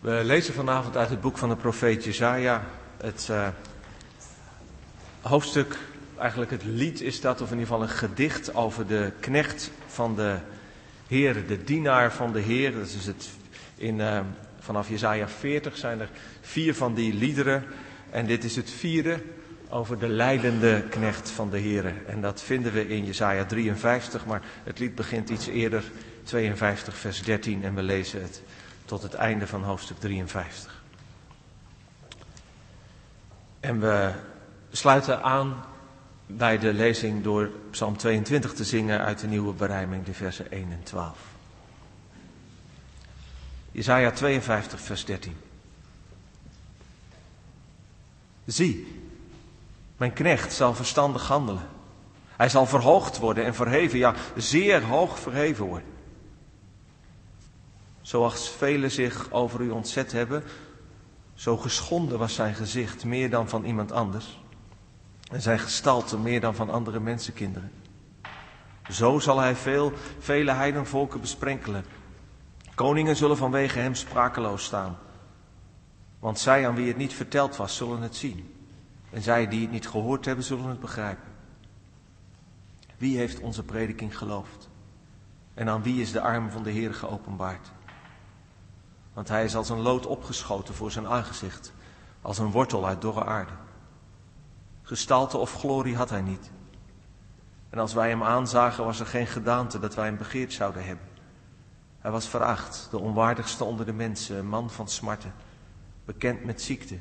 We lezen vanavond uit het boek van de profeet Jezaja. Het uh, hoofdstuk, eigenlijk het lied is dat, of in ieder geval een gedicht over de knecht van de Heer, de dienaar van de Heer. Dat is het in, uh, vanaf Jezaja 40 zijn er vier van die liederen. En dit is het vierde over de leidende knecht van de Heer. En dat vinden we in Jezaja 53, maar het lied begint iets eerder, 52 vers 13 en we lezen het tot het einde van hoofdstuk 53. En we sluiten aan bij de lezing door Psalm 22 te zingen uit de nieuwe berijming, de versen 1 en 12. Jezaja 52, vers 13. Zie, mijn knecht zal verstandig handelen. Hij zal verhoogd worden en verheven, ja, zeer hoog verheven worden. Zoals velen zich over u ontzet hebben, zo geschonden was zijn gezicht meer dan van iemand anders. En zijn gestalte meer dan van andere mensenkinderen. Zo zal hij veel, vele heidenvolken besprenkelen. Koningen zullen vanwege hem sprakeloos staan. Want zij aan wie het niet verteld was, zullen het zien. En zij die het niet gehoord hebben, zullen het begrijpen. Wie heeft onze prediking geloofd? En aan wie is de arm van de Heer geopenbaard? Want hij is als een lood opgeschoten voor zijn aangezicht, als een wortel uit dorre aarde. Gestalte of glorie had hij niet. En als wij hem aanzagen, was er geen gedaante dat wij hem begeerd zouden hebben. Hij was veracht, de onwaardigste onder de mensen, een man van smarten, bekend met ziekte.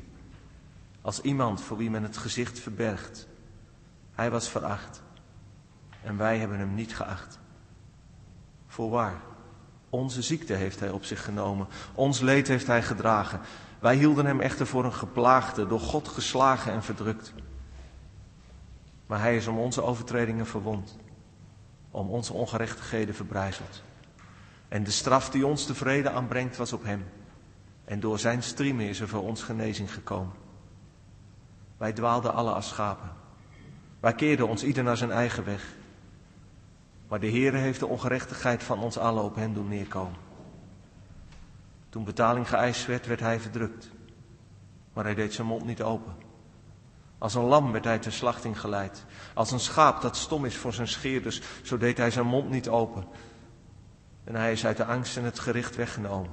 Als iemand voor wie men het gezicht verbergt. Hij was veracht en wij hebben hem niet geacht. Voorwaar, onze ziekte heeft hij op zich genomen. Ons leed heeft hij gedragen. Wij hielden hem echter voor een geplaagde, door God geslagen en verdrukt. Maar hij is om onze overtredingen verwond, om onze ongerechtigheden verbrijzeld. En de straf die ons de vrede aanbrengt was op hem. En door zijn striemen is er voor ons genezing gekomen. Wij dwaalden alle als schapen. Wij keerden ons ieder naar zijn eigen weg. Maar de Heere heeft de ongerechtigheid van ons allen op hem doen neerkomen. Toen betaling geëist werd, werd hij verdrukt. Maar hij deed zijn mond niet open. Als een lam werd hij ter slachting geleid. Als een schaap dat stom is voor zijn scheerders, zo deed hij zijn mond niet open. En hij is uit de angst en het gericht weggenomen.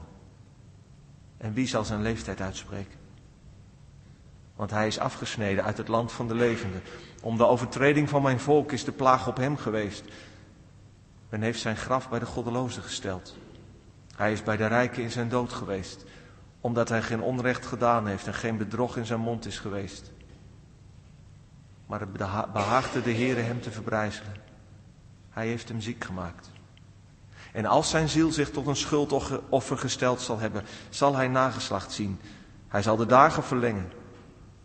En wie zal zijn leeftijd uitspreken? Want hij is afgesneden uit het land van de levenden. Om de overtreding van mijn volk is de plaag op hem geweest. Men heeft zijn graf bij de goddelozen gesteld. Hij is bij de rijken in zijn dood geweest, omdat hij geen onrecht gedaan heeft en geen bedrog in zijn mond is geweest. Maar het behaagde de Heere hem te verbrijzelen. Hij heeft hem ziek gemaakt. En als zijn ziel zich tot een schuldoffer gesteld zal hebben, zal hij nageslacht zien. Hij zal de dagen verlengen.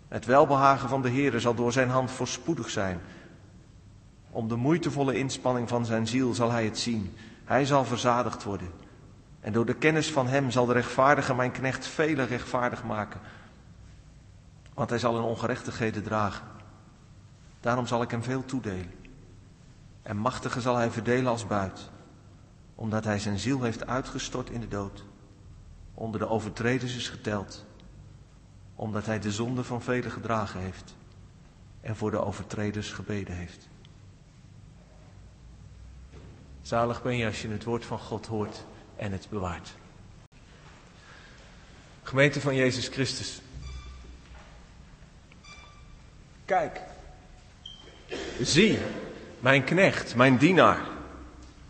Het welbehagen van de Heere zal door zijn hand voorspoedig zijn. Om de moeitevolle inspanning van zijn ziel zal hij het zien. Hij zal verzadigd worden. En door de kennis van hem zal de rechtvaardige mijn knecht vele rechtvaardig maken. Want hij zal in ongerechtigheden dragen. Daarom zal ik hem veel toedelen. En machtige zal hij verdelen als buit. Omdat hij zijn ziel heeft uitgestort in de dood. Onder de overtreders is geteld. Omdat hij de zonde van velen gedragen heeft. En voor de overtreders gebeden heeft. Zalig ben je als je het woord van God hoort en het bewaart. Gemeente van Jezus Christus. Kijk. Zie, mijn knecht, mijn dienaar.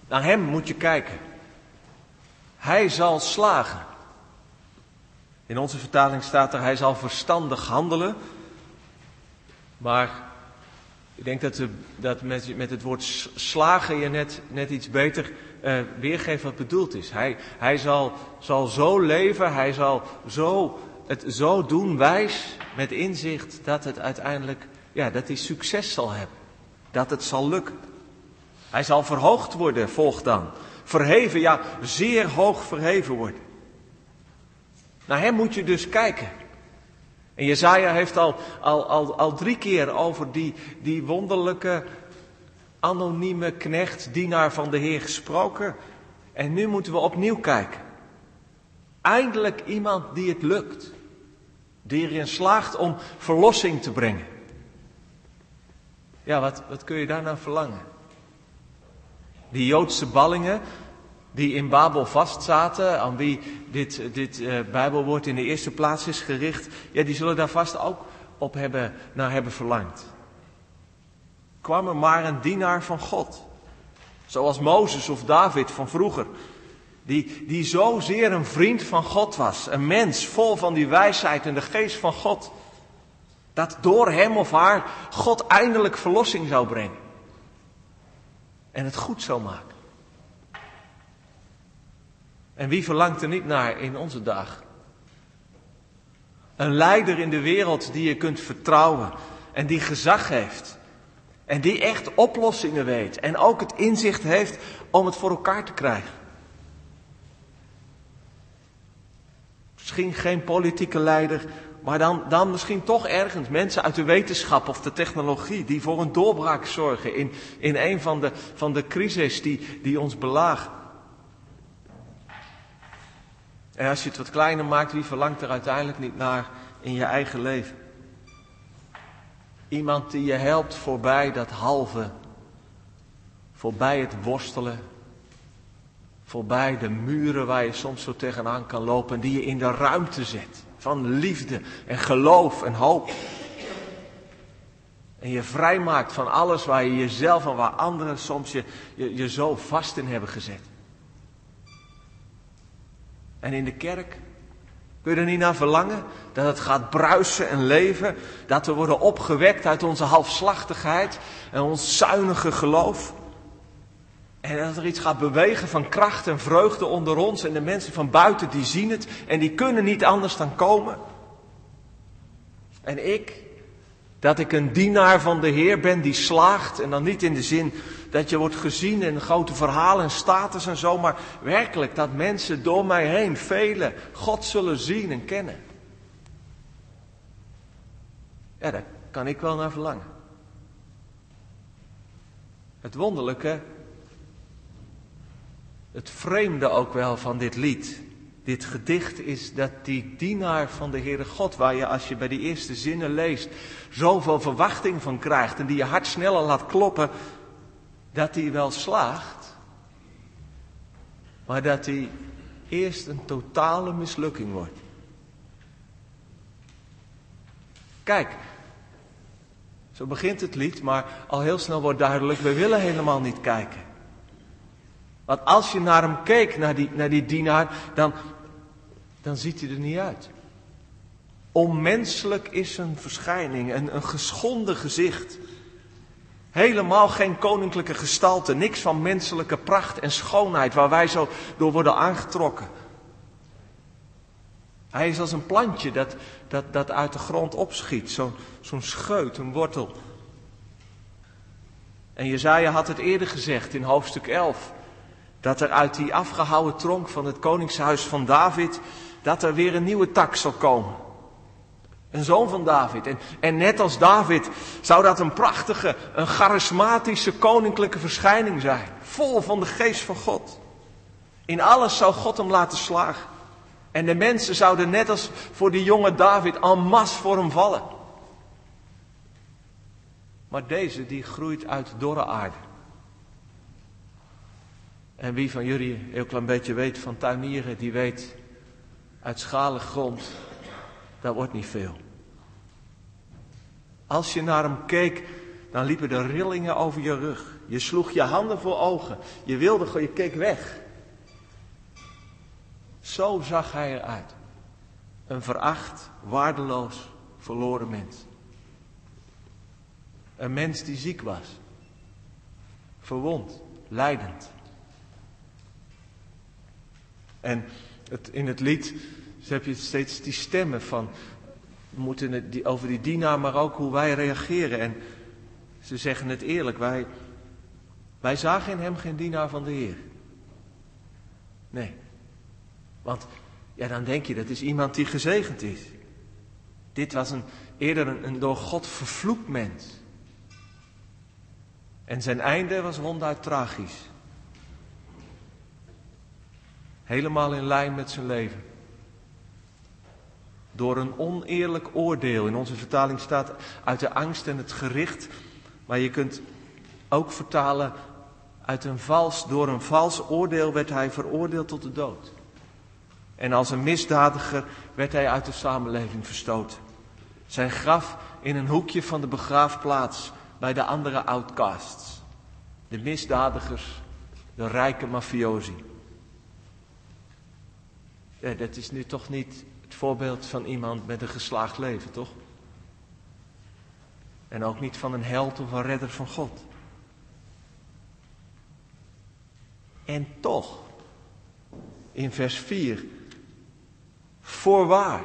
Naar hem moet je kijken. Hij zal slagen. In onze vertaling staat er, hij zal verstandig handelen. Maar ik denk dat, dat met, met, het woord slagen je net, net iets beter uh, weergeeft wat bedoeld is. Hij, hij zal, zal zo leven, hij zal zo, het zo doen wijs met inzicht dat het uiteindelijk, ja, dat hij succes zal hebben. Dat het zal lukken. Hij zal verhoogd worden, volgt dan. Verheven, ja, zeer hoog verheven worden. Naar hem moet je dus kijken. En Jezaja heeft al, al, al, al drie keer over die, die wonderlijke anonieme knecht, dienaar van de Heer gesproken. En nu moeten we opnieuw kijken. Eindelijk iemand die het lukt. Die erin slaagt om verlossing te brengen. Ja, wat, wat kun je daar nou verlangen? Die Joodse ballingen die in Babel vastzaten, aan wie dit, dit uh, Bijbelwoord in de eerste plaats is gericht, ja, die zullen daar vast ook op hebben, naar hebben verlangd. Kwam er maar een dienaar van God, zoals Mozes of David van vroeger, die, die zozeer een vriend van God was, een mens vol van die wijsheid en de geest van God, dat door hem of haar God eindelijk verlossing zou brengen en het goed zou maken. En wie verlangt er niet naar in onze dag? Een leider in de wereld die je kunt vertrouwen en die gezag heeft. En die echt oplossingen weet en ook het inzicht heeft om het voor elkaar te krijgen. Misschien geen politieke leider, maar dan, dan misschien toch ergens mensen uit de wetenschap of de technologie die voor een doorbraak zorgen in, in een van de, van de crises die, die ons belagen. En als je het wat kleiner maakt, wie verlangt er uiteindelijk niet naar in je eigen leven? Iemand die je helpt voorbij dat halve, voorbij het worstelen, voorbij de muren waar je soms zo tegenaan kan lopen, die je in de ruimte zet van liefde en geloof en hoop. En je vrijmaakt van alles waar je jezelf en waar anderen soms je, je, je zo vast in hebben gezet. En in de kerk kun je er niet naar verlangen dat het gaat bruisen en leven, dat we worden opgewekt uit onze halfslachtigheid en ons zuinige geloof. En dat er iets gaat bewegen van kracht en vreugde onder ons en de mensen van buiten die zien het en die kunnen niet anders dan komen. En ik, dat ik een dienaar van de Heer ben die slaagt en dan niet in de zin dat je wordt gezien in grote verhalen en status en zo, maar werkelijk dat mensen door mij heen, velen, God zullen zien en kennen. Ja, daar kan ik wel naar verlangen. Het wonderlijke, het vreemde ook wel van dit lied, dit gedicht is dat die dienaar van de Heere God, waar je als je bij die eerste zinnen leest, zoveel verwachting van krijgt en die je hart sneller laat kloppen, dat hij wel slaagt, maar dat hij eerst een totale mislukking wordt. Kijk, zo begint het lied, maar al heel snel wordt duidelijk, we willen helemaal niet kijken. Want als je naar hem keek, naar die, naar die dienaar, dan, dan ziet hij er niet uit. Onmenselijk is een verschijning, een, een geschonden gezicht. Helemaal geen koninklijke gestalte, niks van menselijke pracht en schoonheid waar wij zo door worden aangetrokken. Hij is als een plantje dat, dat, dat uit de grond opschiet, zo'n zo'n scheut, een wortel. En Jezaja had het eerder gezegd in hoofdstuk 11, dat er uit die afgehouwen tronk van het koningshuis van David, dat er weer een nieuwe tak zal komen. Een zoon van David. En, en net als David zou dat een prachtige, een charismatische koninklijke verschijning zijn. Vol van de geest van God. In alles zou God hem laten slagen. En de mensen zouden net als voor die jonge David en masse voor hem vallen. Maar deze die groeit uit dorre aarde. En wie van jullie heel klein beetje weet van tuinieren, die weet uit schalig grond dat wordt niet veel. Als je naar hem keek, dan liepen de rillingen over je rug. Je sloeg je handen voor ogen. Je wilde je keek weg. Zo zag hij eruit. Een veracht, waardeloos, verloren mens. Een mens die ziek was. Verwond, lijdend. En het, in het lied dus heb je steeds die stemmen van, we moeten die, over die dienaar, maar ook hoe wij reageren. En ze zeggen het eerlijk, wij, wij zagen in hem geen dienaar van de Heer. Nee. Want ja, dan denk je, dat is iemand die gezegend is. Dit was een, eerder een, een door God vervloekt mens. En zijn einde was ronduit tragisch. Helemaal in lijn met zijn leven. Door een oneerlijk oordeel. In onze vertaling staat uit de angst en het gericht. Maar je kunt ook vertalen uit een vals, door een vals oordeel werd hij veroordeeld tot de dood. En als een misdadiger werd hij uit de samenleving verstoten. Zijn graf in een hoekje van de begraafplaats bij de andere outcasts. De misdadigers, de rijke mafiosi. Ja, dat is nu toch niet voorbeeld van iemand met een geslaagd leven, toch? En ook niet van een held of een redder van God. En toch, in vers 4, voorwaar.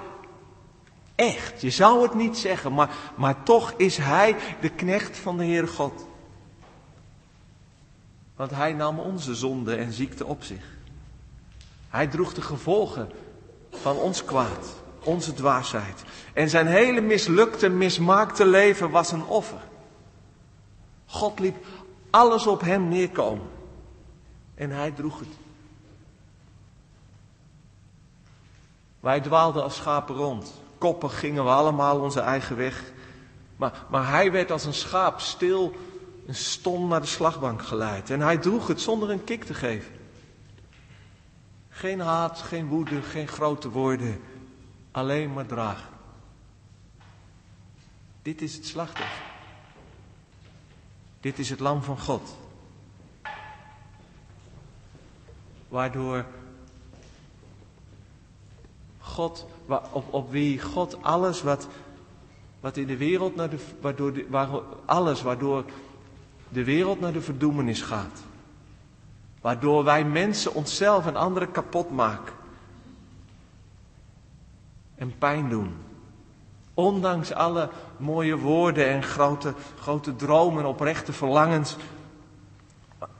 Echt, je zou het niet zeggen, maar, maar toch is hij de knecht van de Heere God. Want hij nam onze zonde en ziekte op zich. Hij droeg de gevolgen van ons kwaad, onze dwaasheid. En zijn hele mislukte, mismaakte leven was een offer. God liep alles op hem neerkomen. En hij droeg het. Wij dwaalden als schapen rond. Koppig gingen we allemaal onze eigen weg. Maar, maar hij werd als een schaap stil en stom naar de slagbank geleid. En hij droeg het zonder een kik te geven. Geen haat, geen woede, geen grote woorden. Alleen maar dragen. Dit is het slachtoffer. Dit is het lam van God. Waardoor God, op, op wie God alles wat, wat in de wereld naar de, waardoor de, alles waardoor de wereld naar de verdoemenis gaat. Waardoor wij mensen onszelf en anderen kapot maken. En pijn doen. Ondanks alle mooie woorden en grote, grote dromen en oprechte verlangens.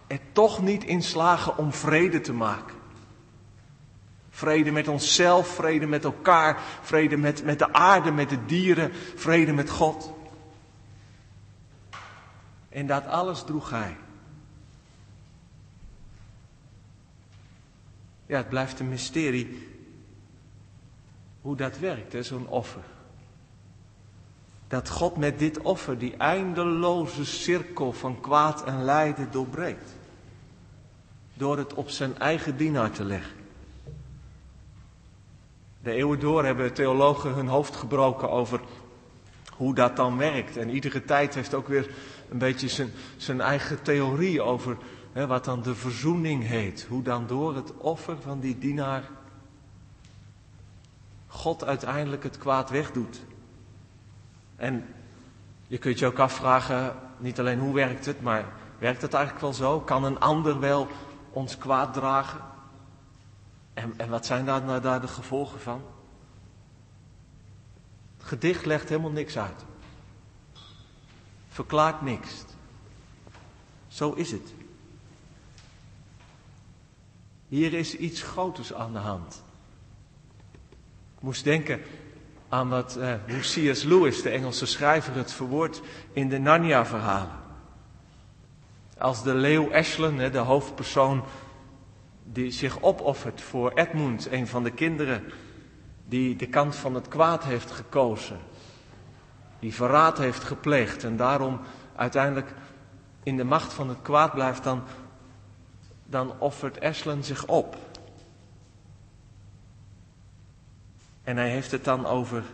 Er toch niet in slagen om vrede te maken. Vrede met onszelf, vrede met elkaar, vrede met, met de aarde, met de dieren, vrede met God. En dat alles droeg hij. Ja, het blijft een mysterie hoe dat werkt, zo'n offer. Dat God met dit offer die eindeloze cirkel van kwaad en lijden doorbreekt. Door het op zijn eigen dienaar te leggen. De eeuwen door hebben theologen hun hoofd gebroken over hoe dat dan werkt. En iedere tijd heeft ook weer een beetje zijn, zijn eigen theorie over wat dan de verzoening heet. Hoe dan door het offer van die dienaar God uiteindelijk het kwaad wegdoet. En je kunt je ook afvragen, niet alleen hoe werkt het, maar werkt het eigenlijk wel zo? Kan een ander wel ons kwaad dragen? En, en wat zijn daar, nou daar de gevolgen van? Het gedicht legt helemaal niks uit. Verklaart niks. Zo is het. Hier is iets groters aan de hand. Ik moest denken aan wat C.S. Lewis, de Engelse schrijver, het verwoordt in de Narnia-verhalen. Als de leeuw Ashlyn, de hoofdpersoon, die zich opoffert voor Edmund, een van de kinderen die de kant van het kwaad heeft gekozen, die verraad heeft gepleegd en daarom uiteindelijk in de macht van het kwaad blijft, dan, dan offert Aslan zich op. En hij heeft het dan over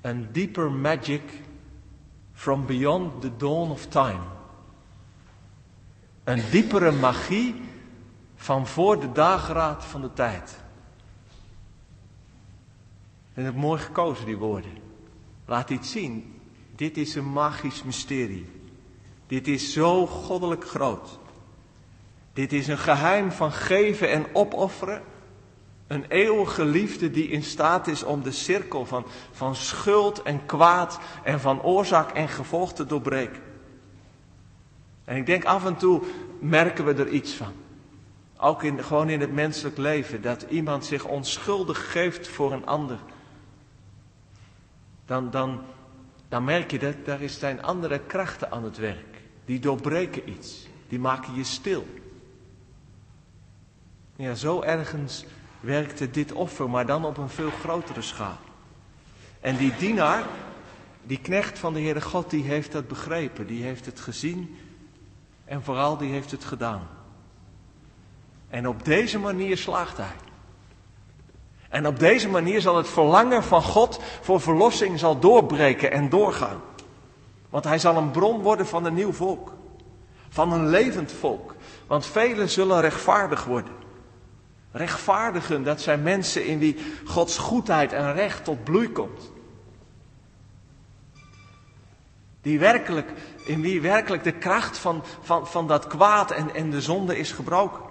een deeper magic from beyond the dawn of time. Een diepere magie van voor de dageraad van de tijd. En het mooi gekozen, die woorden. Laat iets zien. Dit is een magisch mysterie. Dit is zo goddelijk groot. Dit is een geheim van geven en opofferen. Een eeuwige liefde die in staat is om de cirkel van, van schuld en kwaad en van oorzaak en gevolg te doorbreken. En ik denk af en toe merken we er iets van. Ook in, gewoon in het menselijk leven, dat iemand zich onschuldig geeft voor een ander. Dan, dan, dan merk je dat daar zijn andere krachten aan het werk. Die doorbreken iets. Die maken je stil. Ja, zo ergens werkte dit offer, maar dan op een veel grotere schaal. En die dienaar, die knecht van de Heere God, die heeft dat begrepen, die heeft het gezien en vooral die heeft het gedaan. En op deze manier slaagt hij. En op deze manier zal het verlangen van God voor verlossing zal doorbreken en doorgaan. Want hij zal een bron worden van een nieuw volk. Van een levend volk. Want velen zullen rechtvaardig worden. Rechtvaardigen, dat zijn mensen in wie Gods goedheid en recht tot bloei komt. Die werkelijk, in wie werkelijk de kracht van, van, van dat kwaad en, en de zonde is gebroken.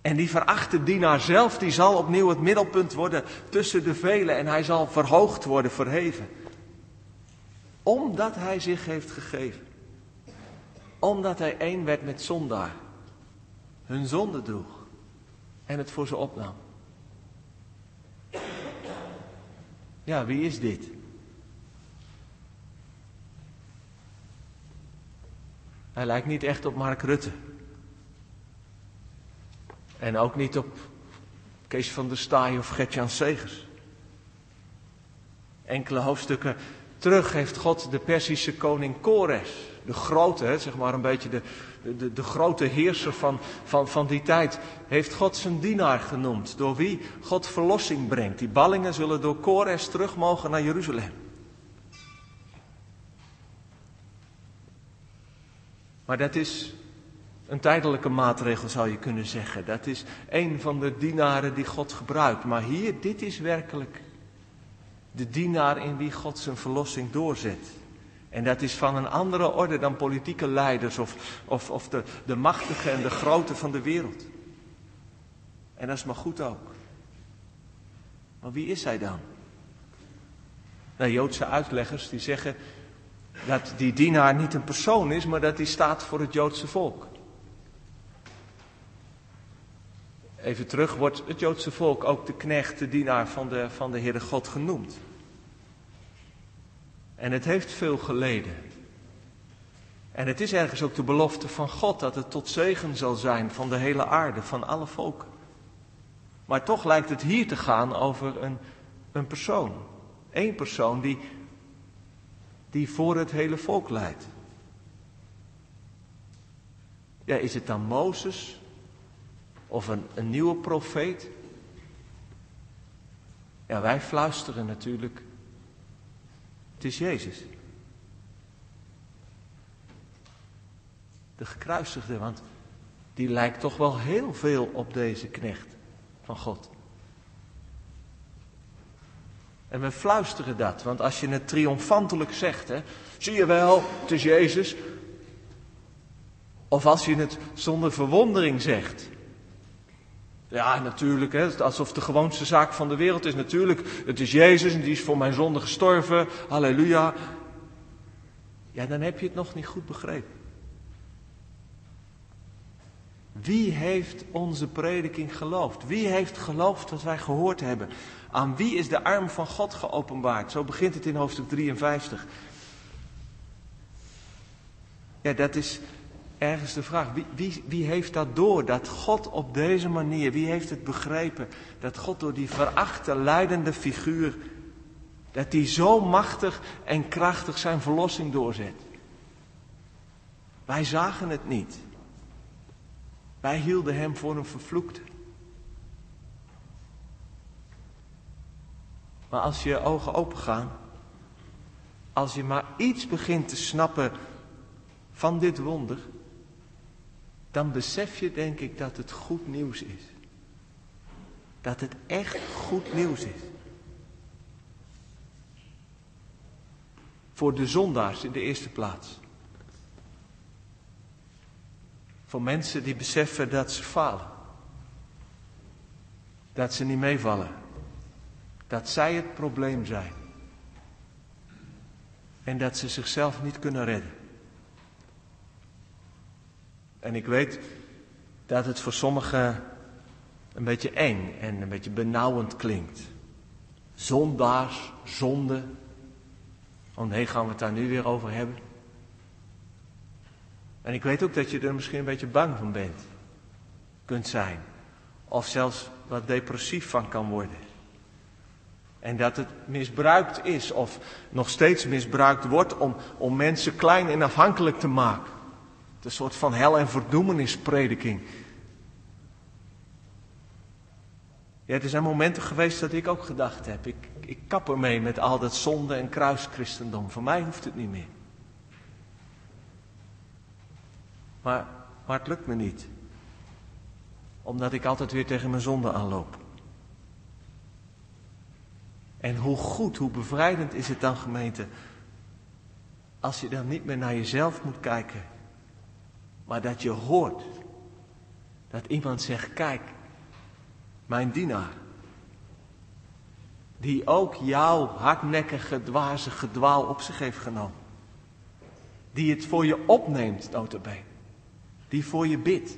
En die verachte dienaar zelf, die zal opnieuw het middelpunt worden tussen de velen en hij zal verhoogd worden, verheven. Omdat hij zich heeft gegeven. Omdat hij één werd met zondaar. Hun zonde droeg en het voor ze opnam. Ja, wie is dit? Hij lijkt niet echt op Mark Rutte. En ook niet op Kees van der Staaij of Gertjan Segers. Enkele hoofdstukken terug heeft God de Persische koning Kores, de grote, zeg maar een beetje de, de, de grote heerser van, van, van die tijd, heeft God zijn dienaar genoemd, door wie God verlossing brengt. Die ballingen zullen door Kores terug mogen naar Jeruzalem. Maar dat is een tijdelijke maatregel zou je kunnen zeggen. Dat is een van de dienaren die God gebruikt. Maar hier, dit is werkelijk de dienaar in wie God zijn verlossing doorzet. En dat is van een andere orde dan politieke leiders of, of, of de, de machtige en de grote van de wereld. En dat is maar goed ook. Maar wie is hij dan? Nou, Joodse uitleggers die zeggen dat die dienaar niet een persoon is, maar dat hij staat voor het Joodse volk. Even terug wordt het Joodse volk ook de knecht, de dienaar van de, van de Heere God genoemd. En het heeft veel geleden. En het is ergens ook de belofte van God dat het tot zegen zal zijn van de hele aarde, van alle volken. Maar toch lijkt het hier te gaan over een, een persoon. Eén persoon die, die voor het hele volk leidt. Ja, is het dan Mozes? Of een, een nieuwe profeet? Ja, wij fluisteren natuurlijk. Het is Jezus. De gekruisigde, want die lijkt toch wel heel veel op deze knecht van God. En we fluisteren dat, want als je het triomfantelijk zegt, hè, zie je wel, het is Jezus. Of als je het zonder verwondering zegt, ja, natuurlijk, hè, alsof de gewoonste zaak van de wereld is. Natuurlijk, het is Jezus en die is voor mijn zonde gestorven. Halleluja. Ja, dan heb je het nog niet goed begrepen. Wie heeft onze prediking geloofd? Wie heeft geloofd wat wij gehoord hebben? Aan wie is de arm van God geopenbaard? Zo begint het in hoofdstuk 53. Ja, dat is ergens de vraag, wie, wie, wie heeft dat door? Dat God op deze manier, wie heeft het begrepen? Dat God door die verachte, leidende figuur, dat die zo machtig en krachtig zijn verlossing doorzet. Wij zagen het niet. Wij hielden hem voor een vervloekte. Maar als je ogen open gaan, als je maar iets begint te snappen van dit wonder, dan besef je denk ik dat het goed nieuws is. Dat het echt goed nieuws is. Voor de zondaars in de eerste plaats. Voor mensen die beseffen dat ze falen. Dat ze niet meevallen. Dat zij het probleem zijn. En dat ze zichzelf niet kunnen redden. En ik weet dat het voor sommigen een beetje eng en een beetje benauwend klinkt. Zondaars, zonde. Oh nee, gaan we het daar nu weer over hebben? En ik weet ook dat je er misschien een beetje bang van bent. Kunt zijn. Of zelfs wat depressief van kan worden. En dat het misbruikt is of nog steeds misbruikt wordt om, om mensen klein en afhankelijk te maken. Een soort van hel- en verdoemenisprediking. Ja, er zijn momenten geweest dat ik ook gedacht heb, ik, ik kap ermee met al dat zonde en kruischristendom. Voor mij hoeft het niet meer. Maar, maar het lukt me niet. Omdat ik altijd weer tegen mijn zonde aanloop. En hoe goed, hoe bevrijdend is het dan gemeente, als je dan niet meer naar jezelf moet kijken, maar dat je hoort dat iemand zegt, kijk, mijn dienaar, die ook jouw hardnekkige, dwaze gedwaal op zich heeft genomen. Die het voor je opneemt, notabene. Die voor je bidt.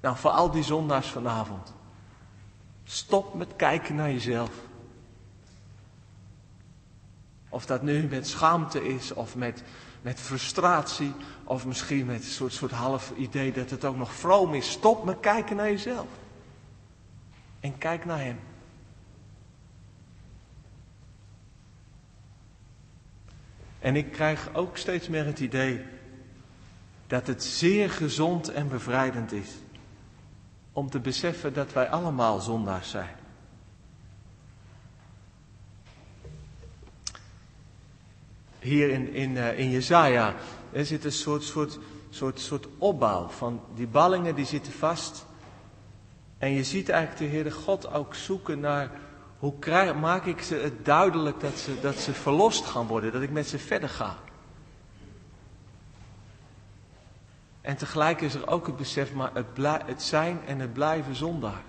Nou, voor al die zondaars vanavond. Stop met kijken naar jezelf. Of dat nu met schaamte is, of met, met frustratie, of misschien met een soort, soort half idee dat het ook nog vroom is. Stop met kijken naar jezelf. En kijk naar Hem. En ik krijg ook steeds meer het idee dat het zeer gezond en bevrijdend is om te beseffen dat wij allemaal zondaars zijn. Hier in, in, uh, in Jezaja er zit een soort, soort, soort, soort opbouw van die ballingen die zitten vast. En je ziet eigenlijk de Heere God ook zoeken naar hoe krijg, maak ik ze het duidelijk dat ze, dat ze verlost gaan worden, dat ik met ze verder ga. En tegelijk is er ook het besef, maar het, het zijn en het blijven zondaar.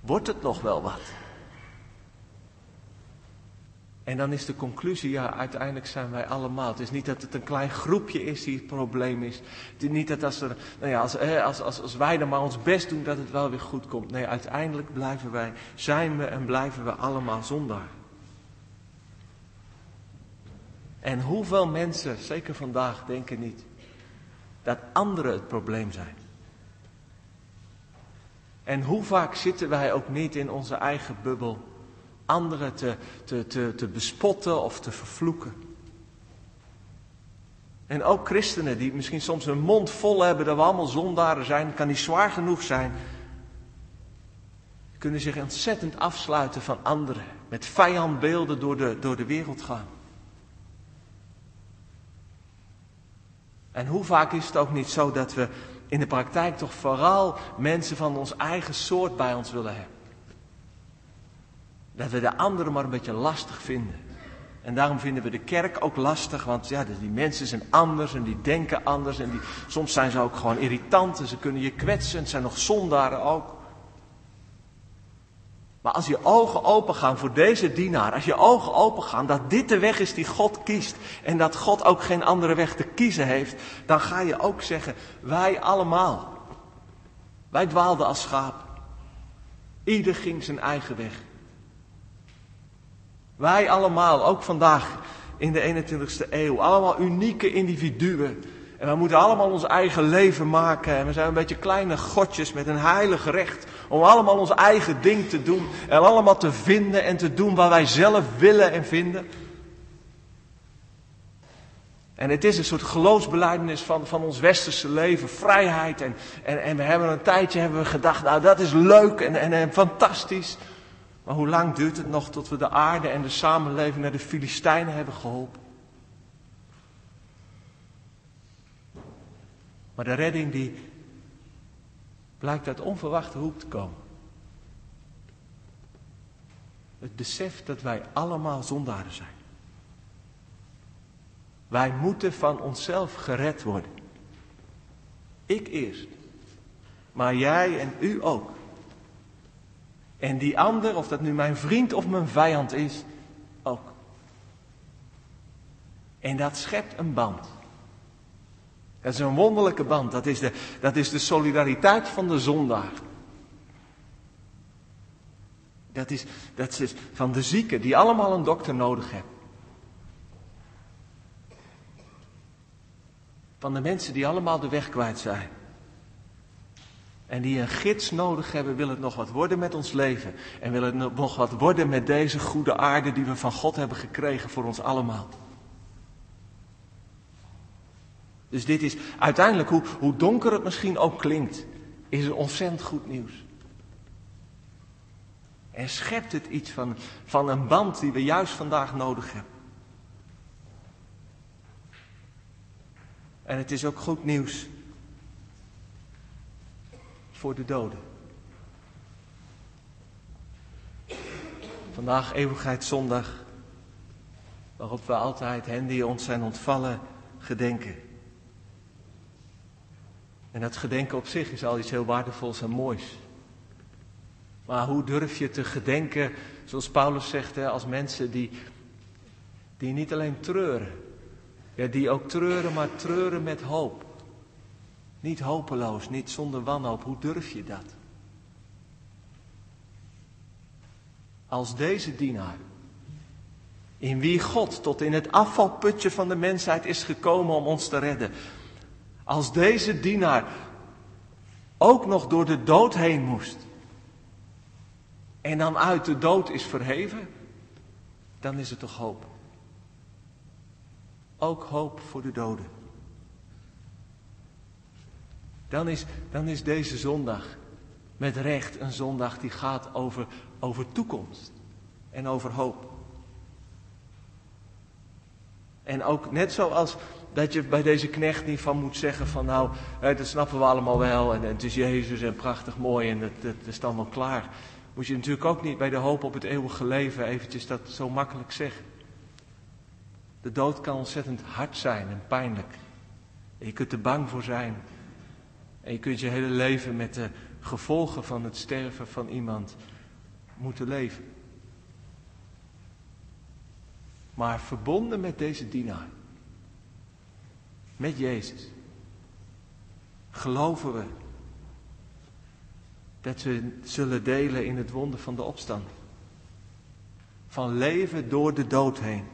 Wordt het nog wel wat? En dan is de conclusie, ja, uiteindelijk zijn wij allemaal. Het is niet dat het een klein groepje is die het probleem is. Het is niet dat als, er, nou ja, als, als, als, als wij dan maar ons best doen, dat het wel weer goed komt. Nee, uiteindelijk blijven wij, zijn we en blijven we allemaal zondaar. En hoeveel mensen, zeker vandaag, denken niet dat anderen het probleem zijn. En hoe vaak zitten wij ook niet in onze eigen bubbel anderen te, te, te, te bespotten of te vervloeken. En ook christenen die misschien soms hun mond vol hebben dat we allemaal zondaren zijn, kan niet zwaar genoeg zijn. Kunnen zich ontzettend afsluiten van anderen. Met vijandbeelden door de, door de wereld gaan. En hoe vaak is het ook niet zo dat we in de praktijk toch vooral mensen van ons eigen soort bij ons willen hebben? Dat we de anderen maar een beetje lastig vinden. En daarom vinden we de kerk ook lastig, want ja, die mensen zijn anders en die denken anders. En die, soms zijn ze ook gewoon irritant en ze kunnen je kwetsen. Het zijn nog zondaren ook. Maar als je ogen open gaan voor deze dienaar, als je ogen open gaan dat dit de weg is die God kiest en dat God ook geen andere weg te kiezen heeft, dan ga je ook zeggen, wij allemaal, wij dwaalden als schaap. Ieder ging zijn eigen weg. Wij allemaal, ook vandaag in de 21ste eeuw, allemaal unieke individuen. En we moeten allemaal ons eigen leven maken. En we zijn een beetje kleine godjes met een heilig recht. Om allemaal ons eigen ding te doen. En allemaal te vinden en te doen wat wij zelf willen en vinden. En het is een soort geloofsbeleidenis van, van ons westerse leven, vrijheid. En, en, en we hebben een tijdje hebben we gedacht, nou dat is leuk en, en, en fantastisch. Maar hoe lang duurt het nog tot we de aarde en de samenleving naar de Filistijnen hebben geholpen? Maar de redding die blijkt uit onverwachte hoek te komen. Het besef dat wij allemaal zondaren zijn. Wij moeten van onszelf gered worden. Ik eerst. Maar jij en u ook. En die ander, of dat nu mijn vriend of mijn vijand is, ook. En dat schept een band. Dat is een wonderlijke band. Dat is de, dat is de solidariteit van de zondaar. Dat is, dat is van de zieken die allemaal een dokter nodig hebben. Van de mensen die allemaal de weg kwijt zijn. En die een gids nodig hebben, wil het nog wat worden met ons leven. En wil het nog wat worden met deze goede aarde die we van God hebben gekregen voor ons allemaal. Dus dit is uiteindelijk, hoe, hoe donker het misschien ook klinkt, is het ontzettend goed nieuws. En schept het iets van, van een band die we juist vandaag nodig hebben. En het is ook goed nieuws voor de doden. Vandaag eeuwigheidszondag, waarop we altijd hen die ons zijn ontvallen gedenken. En dat gedenken op zich is al iets heel waardevols en moois. Maar hoe durf je te gedenken, zoals Paulus zegt, als mensen die, die niet alleen treuren, ja, die ook treuren, maar treuren met hoop. Niet hopeloos, niet zonder wanhoop. Hoe durf je dat? Als deze dienaar, in wie God tot in het afvalputje van de mensheid is gekomen om ons te redden, als deze dienaar ook nog door de dood heen moest en dan uit de dood is verheven, dan is er toch hoop. Ook hoop voor de doden. Dan is, dan is deze zondag met recht een zondag die gaat over, over toekomst en over hoop. En ook net zoals dat je bij deze knecht niet van moet zeggen van nou, dat snappen we allemaal wel en, het is Jezus en prachtig mooi en het is dan klaar. Moet je natuurlijk ook niet bij de hoop op het eeuwige leven eventjes dat zo makkelijk zeggen. De dood kan ontzettend hard zijn en pijnlijk. Je kunt er bang voor zijn. En je kunt je hele leven met de gevolgen van het sterven van iemand moeten leven. Maar verbonden met deze dienaar, met Jezus, geloven we dat we zullen delen in het wonder van de opstand. Van leven door de dood heen.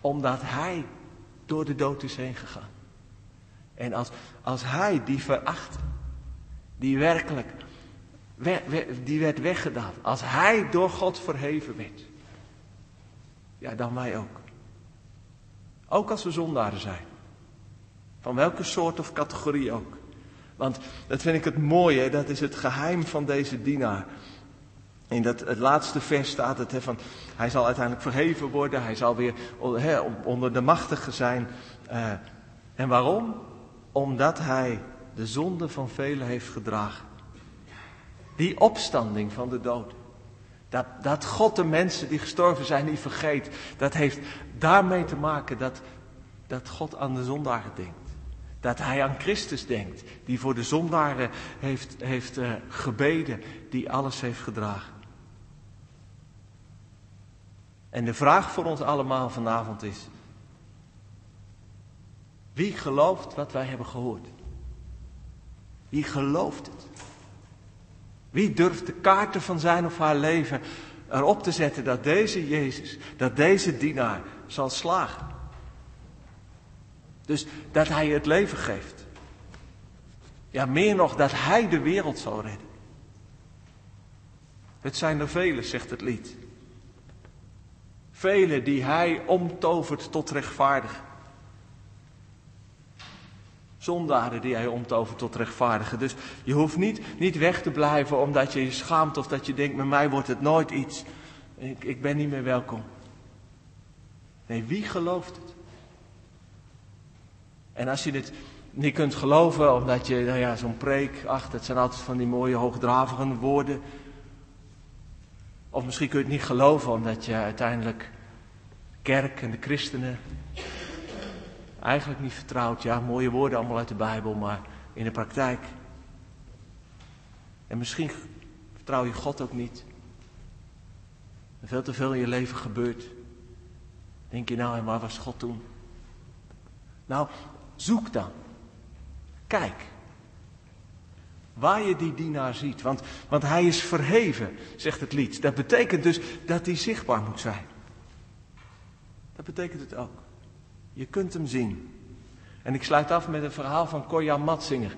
Omdat Hij door de dood is heen gegaan. En als, als Hij die veracht, die werkelijk, die werd weggedaan. Als Hij door God verheven werd. Ja, dan wij ook. Ook als we zondaren zijn. Van welke soort of categorie ook. Want dat vind ik het mooie, dat is het geheim van deze dienaar. In dat, het laatste vers staat het, van, hij zal uiteindelijk verheven worden, hij zal weer onder de machtige zijn. Uh, en waarom? Omdat hij de zonde van velen heeft gedragen. Die opstanding van de dood. Dat, dat God de mensen die gestorven zijn niet vergeet. Dat heeft daarmee te maken dat, dat God aan de zondaren denkt. Dat hij aan Christus denkt, die voor de zondaren heeft, heeft uh, gebeden, die alles heeft gedragen. En de vraag voor ons allemaal vanavond is, wie gelooft wat wij hebben gehoord? Wie gelooft het? Wie durft de kaarten van zijn of haar leven erop te zetten dat deze Jezus, dat deze dienaar zal slagen? Dus dat hij het leven geeft. Ja, meer nog dat hij de wereld zal redden. Het zijn er velen, zegt het lied. Velen die hij omtovert tot rechtvaardigen. Zondaren die hij omtovert tot rechtvaardigen. Dus je hoeft niet, niet weg te blijven omdat je je schaamt of dat je denkt, met mij wordt het nooit iets. Ik, ik ben niet meer welkom. Nee, wie gelooft het? En als je dit niet kunt geloven, omdat je, nou ja, zo'n preek, ach, dat zijn altijd van die mooie hoogdravige woorden. Of misschien kun je het niet geloven, omdat je uiteindelijk kerk en de christenen eigenlijk niet vertrouwt. Ja, mooie woorden allemaal uit de Bijbel, maar in de praktijk. En misschien vertrouw je God ook niet. Er veel te veel in je leven gebeurt. Denk je nou, en waar was God toen? Nou, Zoek dan. Kijk. Waar je die dienaar ziet. Want, want hij is verheven, zegt het lied. Dat betekent dus dat hij zichtbaar moet zijn. Dat betekent het ook. Je kunt hem zien. En ik sluit af met een verhaal van Koya Matzinger.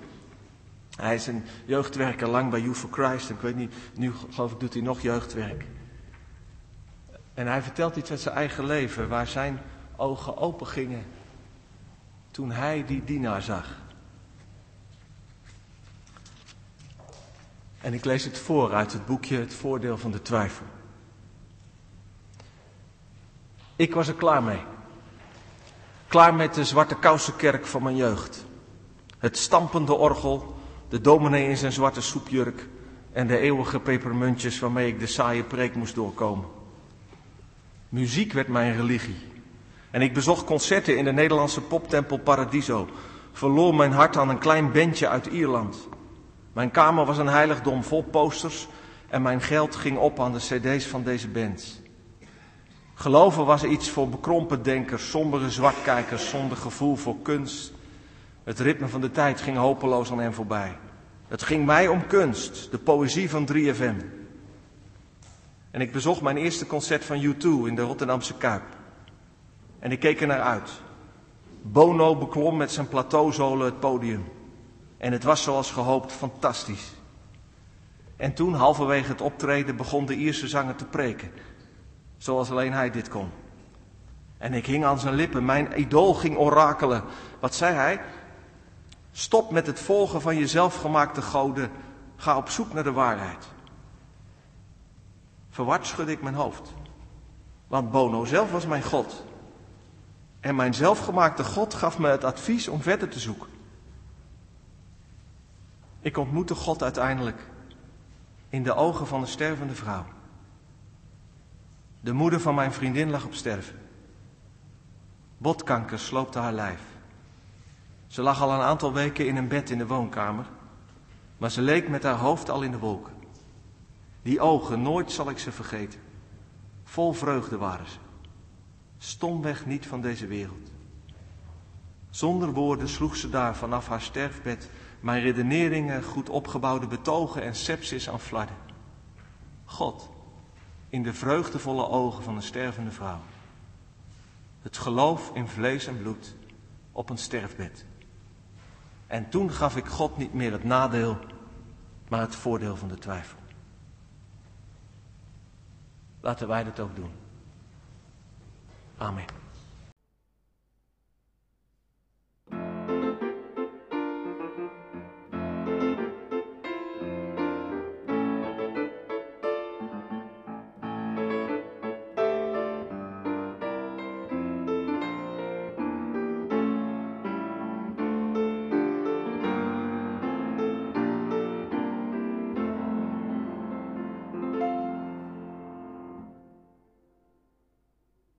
Hij is een jeugdwerker lang bij You for Christ. Ik weet niet, nu geloof ik doet hij nog jeugdwerk. En hij vertelt iets uit zijn eigen leven, waar zijn ogen open gingen toen hij die dienaar zag. En ik lees het voor uit het boekje Het voordeel van de twijfel. Ik was er klaar mee. Klaar met de zwarte kousenkerk van mijn jeugd. Het stampende orgel, de dominee in zijn zwarte soepjurk en de eeuwige pepermuntjes waarmee ik de saaie preek moest doorkomen. Muziek werd mijn religie. En ik bezocht concerten in de Nederlandse poptempel Paradiso. Verloor mijn hart aan een klein bandje uit Ierland. Mijn kamer was een heiligdom vol posters en mijn geld ging op aan de cd's van deze bands. Geloven was iets voor bekrompen denkers, sombere zwartkijkers zonder gevoel voor kunst. Het ritme van de tijd ging hopeloos aan hen voorbij. Het ging mij om kunst, de poëzie van 3FM. En ik bezocht mijn eerste concert van U2 in de Rotterdamse Kuip. En ik keek er naar uit. Bono beklom met zijn plateauzolen het podium. En het was zoals gehoopt fantastisch. En toen, halverwege het optreden, begon de Ierse zanger te preken. Zoals alleen hij dit kon. En ik hing aan zijn lippen. Mijn idool ging orakelen. Wat zei hij? Stop met het volgen van je zelfgemaakte goden. Ga op zoek naar de waarheid. Verward schudde ik mijn hoofd. Want Bono zelf was mijn God. En mijn zelfgemaakte God gaf me het advies om verder te zoeken. Ik ontmoette God uiteindelijk in de ogen van een stervende vrouw. De moeder van mijn vriendin lag op sterven. Botkanker sloopte haar lijf. Ze lag al een aantal weken in een bed in de woonkamer, maar ze leek met haar hoofd al in de wolken. Die ogen, nooit zal ik ze vergeten. Vol vreugde waren ze. Stomweg niet van deze wereld. Zonder woorden sloeg ze daar vanaf haar sterfbed mijn redeneringen, goed opgebouwde betogen en sepsis aan flarden. God, in de vreugdevolle ogen van een stervende vrouw. Het geloof in vlees en bloed op een sterfbed. En toen gaf ik God niet meer het nadeel, maar het voordeel van de twijfel. Laten wij dat ook doen. Amen.